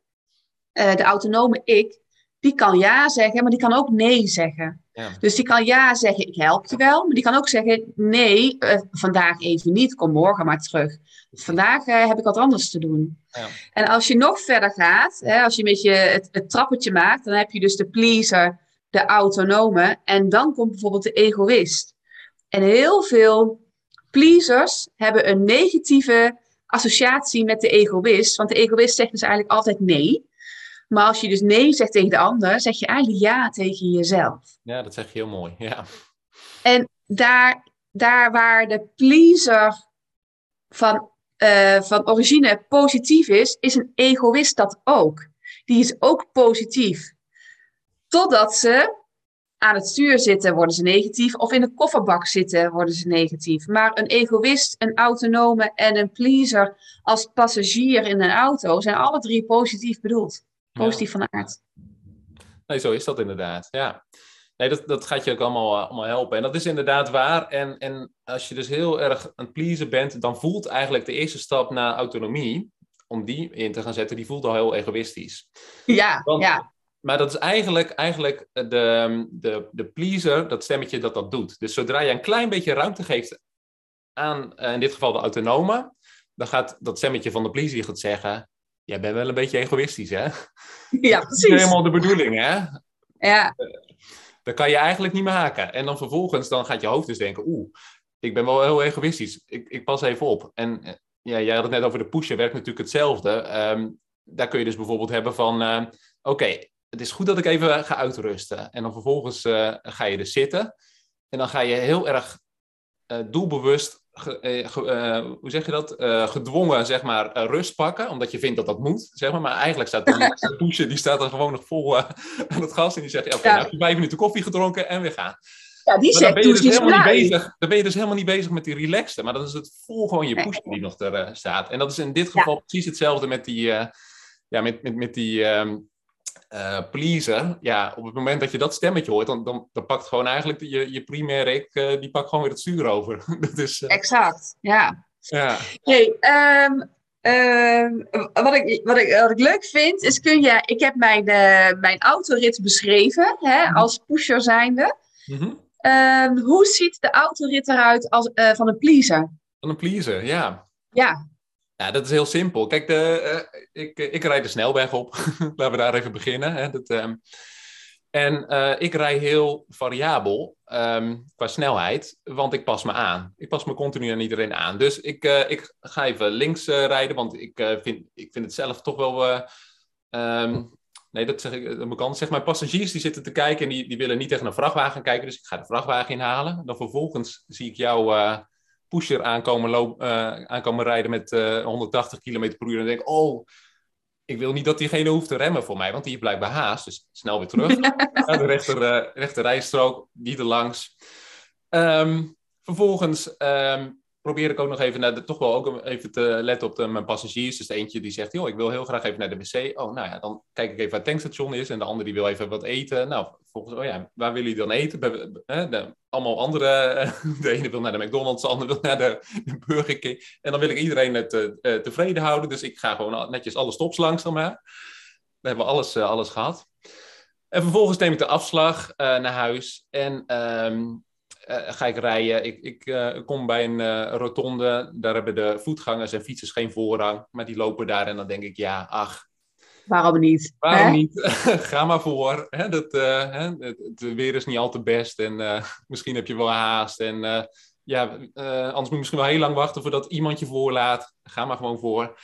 uh, de autonome ik, die kan ja zeggen, maar die kan ook nee zeggen. Ja. Dus die kan ja zeggen, ik help je wel. Maar die kan ook zeggen, nee, uh, vandaag even niet, kom morgen maar terug. Vandaag uh, heb ik wat anders te doen. Ja. En als je nog verder gaat, hè, als je een beetje het, het, trappetje maakt, dan heb je dus de pleaser, de autonome. En dan komt bijvoorbeeld de egoïst. En heel veel pleasers hebben een negatieve associatie met de egoïst. Want de egoïst zegt dus eigenlijk altijd nee. Maar als je dus nee zegt tegen de ander, zeg je eigenlijk ja tegen jezelf. Ja, dat zeg je heel mooi. Ja. En daar, daar waar de pleaser van, uh, van origine positief is, is een egoïst dat ook. Die is ook positief. Totdat ze aan het stuur zitten, worden ze negatief. Of in de kofferbak zitten, worden ze negatief. Maar een egoïst, een autonome en een pleaser als passagier in een auto zijn alle drie positief bedoeld. Positief van aard. Nee, zo is dat inderdaad. Ja. Nee, dat, dat gaat je ook allemaal, uh, allemaal helpen. En dat is inderdaad waar. En, en als je dus heel erg een pleaser bent, dan voelt eigenlijk de eerste stap naar autonomie, om die in te gaan zetten, die voelt al heel egoïstisch. Ja, ja maar dat is eigenlijk, eigenlijk de, de, de pleaser, dat stemmetje dat dat doet. Dus zodra je een klein beetje ruimte geeft aan, eh, in dit geval de autonome, dan gaat dat stemmetje van de pleaser gaat zeggen, jij bent wel een beetje egoïstisch, hè? Ja, precies. Dat is helemaal de bedoeling, hè? Ja. Dat kan je eigenlijk niet maken. En dan vervolgens dan gaat je hoofd dus denken, oeh, ik ben wel heel egoïstisch. Ik, ik pas even op. En eh, ja, jij had het net over de pushen, werkt natuurlijk hetzelfde. Ehm, daar kun je dus bijvoorbeeld hebben van, uh, oké, het is goed dat ik even ga uitrusten. En dan vervolgens uh, ga je dus zitten. En dan ga je heel erg uh, doelbewust, uh, hoe zeg je dat, gedwongen zeg maar rust pakken. Omdat je vindt dat dat moet, zeg maar. Maar eigenlijk staat de douche, die staat er gewoon nog vol aan het gas. En die zegt, oké, okay, nou heb je vijf minuten koffie gedronken en we gaan. Ja, die zegt, dan ben, je dus helemaal niet bezig, dan ben je dus helemaal niet bezig met die relaxte. Maar dat is het vol gewoon je push die nog er staat. En dat is in dit geval ja. precies hetzelfde met die, ja, met, met, met die um, uh, pleaser, ja, op het moment dat je dat stemmetje hoort, dan, dan, dan pakt gewoon eigenlijk je, je primaire ik, uh, die pakt gewoon weer het stuur over. dat is, uh... Exact, ja. ja. Hey, um, um, wat, ik, wat, ik, wat ik leuk vind, is kun je, ik heb mijn, mijn autorit beschreven, hè, mhm. als pusher zijnde. Mm -hmm. um, hoe ziet de autorit eruit als, van een pleaser? Van een pleaser, ja. Ja. Ja, dat is heel simpel. Kijk, de, uh, ik, ik rijd de snelweg op. Laten we daar even beginnen. Hè. Um, en uh, ik rij heel variabel um, qua snelheid, want ik pas me aan. Ik pas me continu aan iedereen aan. Dus ik, ik ga even links rijden, want ik, vind, ik vind het zelf toch wel... Um, nee, dat zeg ik aan mijn kant. Zeg maar, passagiers die zitten te kijken en die, die willen niet tegen een vrachtwagen kijken. Dus ik ga de vrachtwagen inhalen. Dan vervolgens zie ik jou pusher aankomen, loop, uh, aankomen rijden met uh, 180 km per uur. En denk oh, ik wil niet dat diegene hoeft te remmen voor mij, want die heeft blijkbaar haast. Dus snel weer terug. Naar de rechter, uh, rechter rijstrook, niet erlangs. Um, vervolgens um, probeer ik ook nog even naar de, toch wel ook even te letten op de, mijn passagiers. Dus eentje die zegt, joh, ik wil heel graag even naar de wc. Oh, nou ja, dan kijk ik even waar het tankstation is. En de andere die wil even wat eten. Nou, volgens, oh ja, waar willen jullie dan eten? de, allemaal andere, de ene wil naar de McDonald's, de andere wil naar de, de Burger King. En dan wil ik iedereen het, uh, tevreden houden. Dus ik ga gewoon netjes alle stops langs dan maar. We hebben alles, uh, alles gehad. En vervolgens neem ik de afslag naar huis. En uh, ga ik rijden. Ik, ik uh, kom bij een uh, rotonde. Daar hebben de voetgangers en fietsers geen voorrang. Maar die lopen daar en dan denk ik, ja, ach. Waarom niet? Waarom niet? Ga maar voor. Hè, dat, hè, het, het, weer is niet al te best. En misschien heb je wel haast. En ja, anders moet je misschien wel heel lang wachten voordat iemand je voorlaat. Ga maar gewoon voor.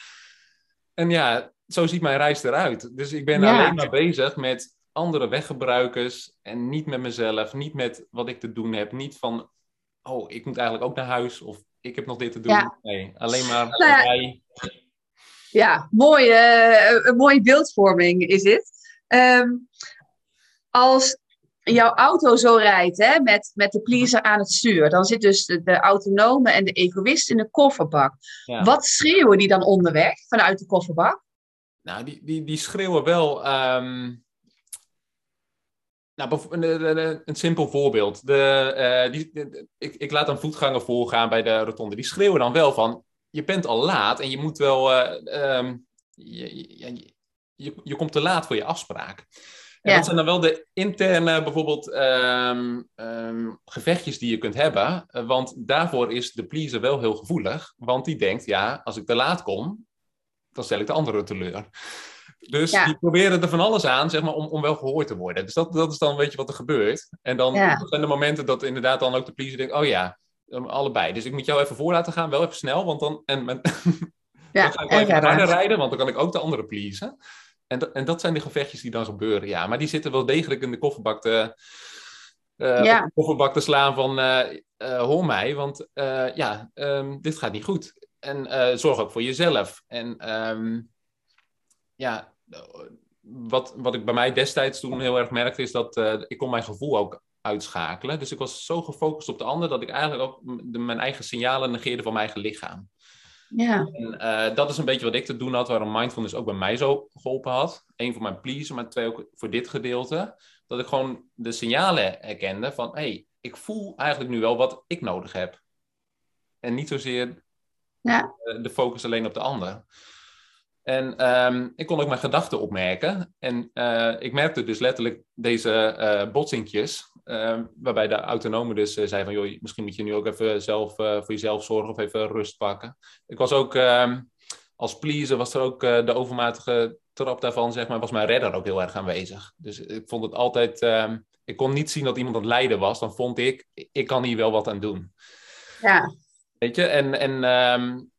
En ja, zo ziet mijn reis eruit. Dus ik ben alleen maar bezig met andere weggebruikers en niet met mezelf, niet met wat ik te doen heb, niet van, oh, ik moet eigenlijk ook naar huis of ik heb nog dit te doen. Nee, alleen maar nou ja, mooie, uh, mooie beeldvorming is dit. Ehm, als jouw auto zo rijdt, hè, met, met de pleaser aan het stuur, dan zit dus de, autonome en de egoïst in de kofferbak. Wat schreeuwen die dan onderweg vanuit de kofferbak? Nou, die, die, die schreeuwen wel. Um... Nou, een, een, simpel voorbeeld. De, uh, die, ik, ik laat een voetganger voorgaan bij de rotonde. Die schreeuwen dan wel van: je bent al laat en je moet wel. Uh, um, je, je, je, je, komt te laat voor je afspraak. En ja. dat zijn dan wel de interne bijvoorbeeld um, um, gevechtjes die je kunt hebben. Uh, want daarvoor is de pleaser wel heel gevoelig. Want die denkt, ja, als ik te laat kom, dan stel ik de andere teleur. Dus die proberen er van alles aan, zeg maar, om, om wel gehoord te worden. Dus dat, dat is dan een beetje wat er gebeurt. En dan zijn de momenten dat inderdaad dan ook de pleaser denkt, oh ja, allebei. Dus ik moet jou even voor laten gaan, wel even snel, want dan... En, ja, dan ga ik wel even harder rijden, want dan kan ik ook de andere pleasen. En, en dat zijn de gevechtjes die dan gebeuren, ja. Maar die zitten wel degelijk in de kofferbak te, uh, ja. de kofferbak te slaan van uh, uh, hoor mij, want ja, um, dit gaat niet goed. En zorg ook voor jezelf. En um, ja, wat, wat ik bij mij destijds toen heel erg merkte, is dat ik kon mijn gevoel ook uitschakelen. Dus ik was zo gefocust op de ander dat ik eigenlijk ook mijn eigen signalen negeerde van mijn eigen lichaam. Ja. En uh, dat is een beetje wat ik te doen had, waarom mindfulness ook bij mij zo geholpen had. Eén voor mijn pleaser, maar twee ook voor dit gedeelte. Dat ik gewoon de signalen herkende van, hé, hey, ik voel eigenlijk nu wel wat ik nodig heb. En niet zozeer ja. de focus alleen op de ander. En um, ik kon ook mijn gedachten opmerken. En uh, ik merkte dus letterlijk deze uh, botsinkjes. Uh, waarbij de autonome dus zei van... joh, misschien moet je nu ook even zelf voor jezelf zorgen of even rust pakken. Ik was ook... Ehm, als pleaser was er ook de overmatige trap daarvan, zeg maar... was mijn redder ook heel erg aanwezig. Dus ik vond het altijd... Ehm, ik kon niet zien dat iemand aan het lijden was. Dan vond ik, ik kan hier wel wat aan doen. Ja. Weet je, en... en um,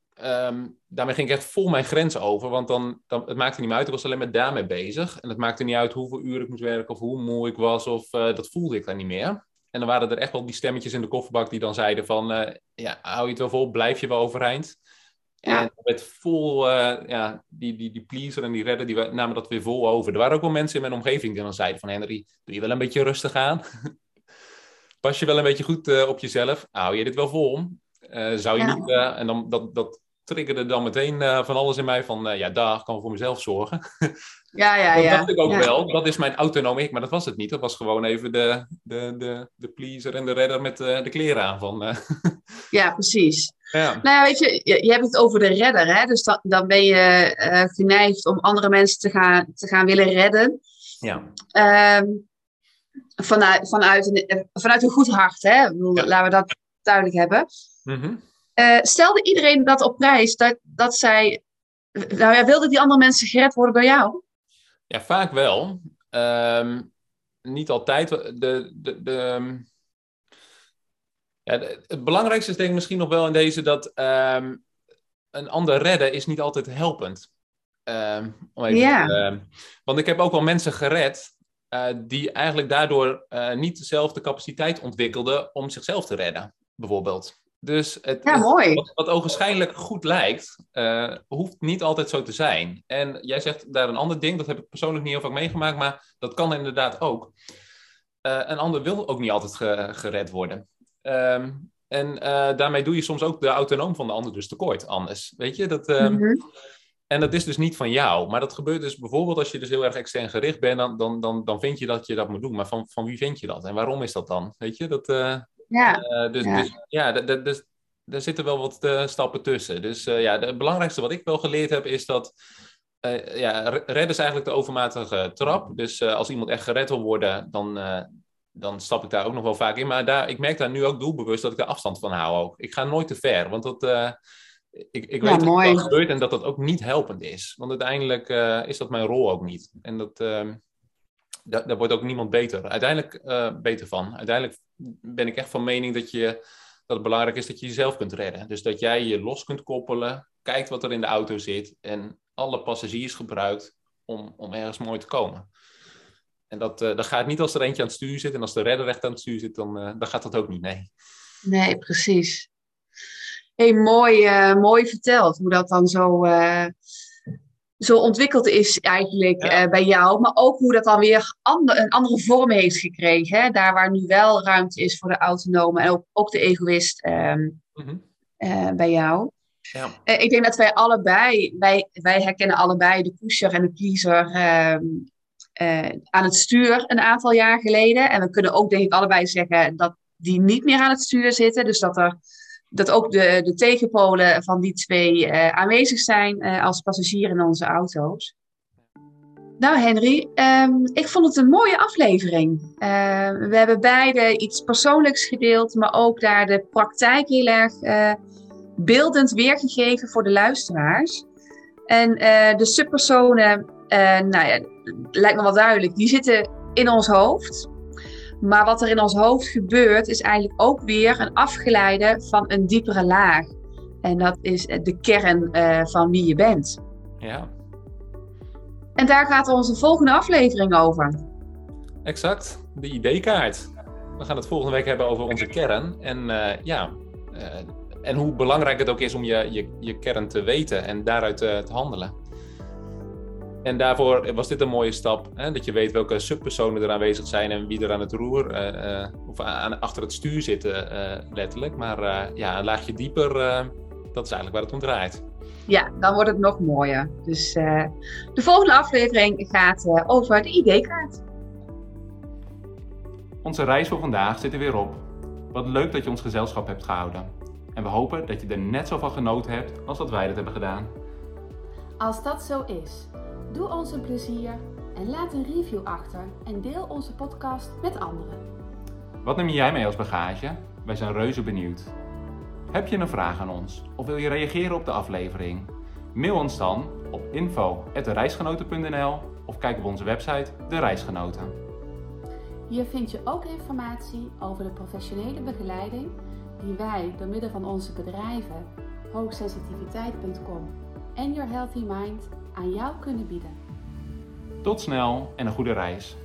daarmee ging ik echt vol mijn grens over. Want dan, dan, het maakte niet meer uit. Ik was alleen maar daarmee bezig. En het maakte niet uit hoeveel uren ik moest werken of hoe moe ik was. Of uh, dat voelde ik dan niet meer. En dan waren er echt wel die stemmetjes in de kofferbak die dan zeiden van... Uh, ja, hou je het wel vol? Blijf je wel overeind? Ja. En met vol, uh, ja, die, die, die pleaser en die redder, die namen dat weer vol over. Er waren ook wel mensen in mijn omgeving die dan zeiden van... Henry, doe je wel een beetje rustig aan? Pas je wel een beetje goed op jezelf? Hou je dit wel vol? zou je ja. niet... en dan, dat, dat triggerde dan meteen uh, van alles in mij van, uh, ja, daar kan ik voor mezelf zorgen. Ja, ja, ja. Dat dacht ik ook wel. Dat is mijn autonome ik, maar dat was het niet. Dat was gewoon even de, de, de, de pleaser en de redder met uh, de kleren aan. Van, Ja, precies. Ja. Nou ja, weet je, je, je hebt het over de redder, hè? Dus dan, dan ben je geneigd om andere mensen te gaan, te gaan willen redden. Ja. Um, vanuit, vanuit, een, vanuit een goed hart, hè? Bedoel, ja. Laten we dat duidelijk hebben. Mm -hmm. Uh, stelde iedereen dat op prijs, dat, dat zij. Nou ja, wilden die andere mensen gered worden door jou? Ja, vaak wel. Um, niet altijd. De, de, de, ja, de, het belangrijkste is denk ik misschien nog wel in deze dat um, een ander redden is niet altijd helpend. Um, ja. want ik heb ook wel mensen gered uh, die eigenlijk daardoor uh, niet dezelfde capaciteit ontwikkelden om zichzelf te redden, bijvoorbeeld. Dus het, ja, mooi. Wat, wat ogenschijnlijk goed lijkt, uh, hoeft niet altijd zo te zijn. En jij zegt daar een ander ding, dat heb ik persoonlijk niet heel vaak meegemaakt, maar dat kan inderdaad ook. Uh, een ander wil ook niet altijd ge, gered worden. Um, en uh, daarmee doe je soms ook de autonoom van de ander dus tekort anders. Weet je, dat... Um, mm -hmm. En dat is dus niet van jou. Maar dat gebeurt dus bijvoorbeeld als je dus heel erg extern gericht bent, dan, dan, dan, dan vind je dat je dat moet doen. Maar van, van wie vind je dat? En waarom is dat dan? Weet je, dat... Ja. Uh, dus, ja. Dus, ja, dus, daar zitten wel wat uh, stappen tussen. Dus uh, ja, het belangrijkste wat ik wel geleerd heb is dat. ja, redden is eigenlijk de overmatige trap. Dus als iemand echt gered wil worden, dan, dan stap ik daar ook nog wel vaak in. Maar daar, ik merk daar nu ook doelbewust dat ik daar afstand van hou ook. Ik ga nooit te ver, want dat. ik, ik weet ja, dat gebeurt en dat dat ook niet helpend is. Want uiteindelijk is dat mijn rol ook niet. En dat, ehm, daar, wordt ook niemand beter. Uiteindelijk beter van. Uiteindelijk ben ik echt van mening dat je dat het belangrijk is dat je jezelf kunt redden. Dus dat jij je los kunt koppelen, kijkt wat er in de auto zit en alle passagiers gebruikt om, om ergens mooi te komen. En dat, uh, dat gaat niet als er eentje aan het stuur zit en als de redder recht aan het stuur zit, dan, uh, dan gaat dat ook niet, nee. Nee, precies. Hey, mooi, mooi verteld hoe dat dan zo, zo ontwikkeld is eigenlijk bij jou. Maar ook hoe dat dan weer ander, een andere vorm heeft gekregen. Hè? Daar waar nu wel ruimte is voor de autonome en ook, ook de egoïst um, mm-hmm. bij jou. Ja. ik denk dat wij allebei, wij, wij herkennen allebei de pusher en de pleaser ehm, aan het stuur een aantal jaar geleden. En we kunnen ook denk ik allebei zeggen dat die niet meer aan het stuur zitten. Dus dat, er, dat ook de, de tegenpolen van die twee uh, aanwezig zijn uh, als passagier in onze auto's. Nou Henry, um, ik vond het een mooie aflevering. Uh, we hebben beide iets persoonlijks gedeeld, maar ook daar de praktijk heel erg beeldend weergegeven voor de luisteraars. En de subpersonen nou ja, lijkt me wel duidelijk, die zitten in ons hoofd. Maar wat er in ons hoofd gebeurt, is eigenlijk ook weer een afgeleide van een diepere laag. En dat is de kern uh, van wie je bent. Ja. En daar gaat onze volgende aflevering over. Exact, de ID-kaart. We gaan het volgende week hebben over onze kern. En uh, ja, uh, en hoe belangrijk het ook is om je, je, je kern te weten en daaruit te handelen. En daarvoor was dit een mooie stap. Hè? Dat je weet welke subpersonen er aanwezig zijn en wie er aan het roer uh, of aan, achter het stuur zitten, uh, letterlijk. Maar ja, een laagje dieper, dat is eigenlijk waar het om draait. Ja, dan wordt het nog mooier. Dus de volgende aflevering gaat over de ID-kaart. Onze reis voor vandaag zit er weer op. Wat leuk dat je ons gezelschap hebt gehouden. En we hopen dat je er net zo van genoten hebt als dat wij dat hebben gedaan. Als dat zo is, Doe ons een plezier en laat een review achter en deel onze podcast met anderen. Wat neem jij mee als bagage? Wij zijn reuze benieuwd. Heb je een vraag aan ons of wil je reageren op de aflevering? Mail ons dan op info.dereisgenoten.nl of kijk op onze website De Reisgenoten. Hier vind je ook informatie over de professionele begeleiding die wij door middel van onze bedrijven hoogsensitiviteit.com en Your Healthy Mind aan jou kunnen bieden. Tot snel en een goede reis.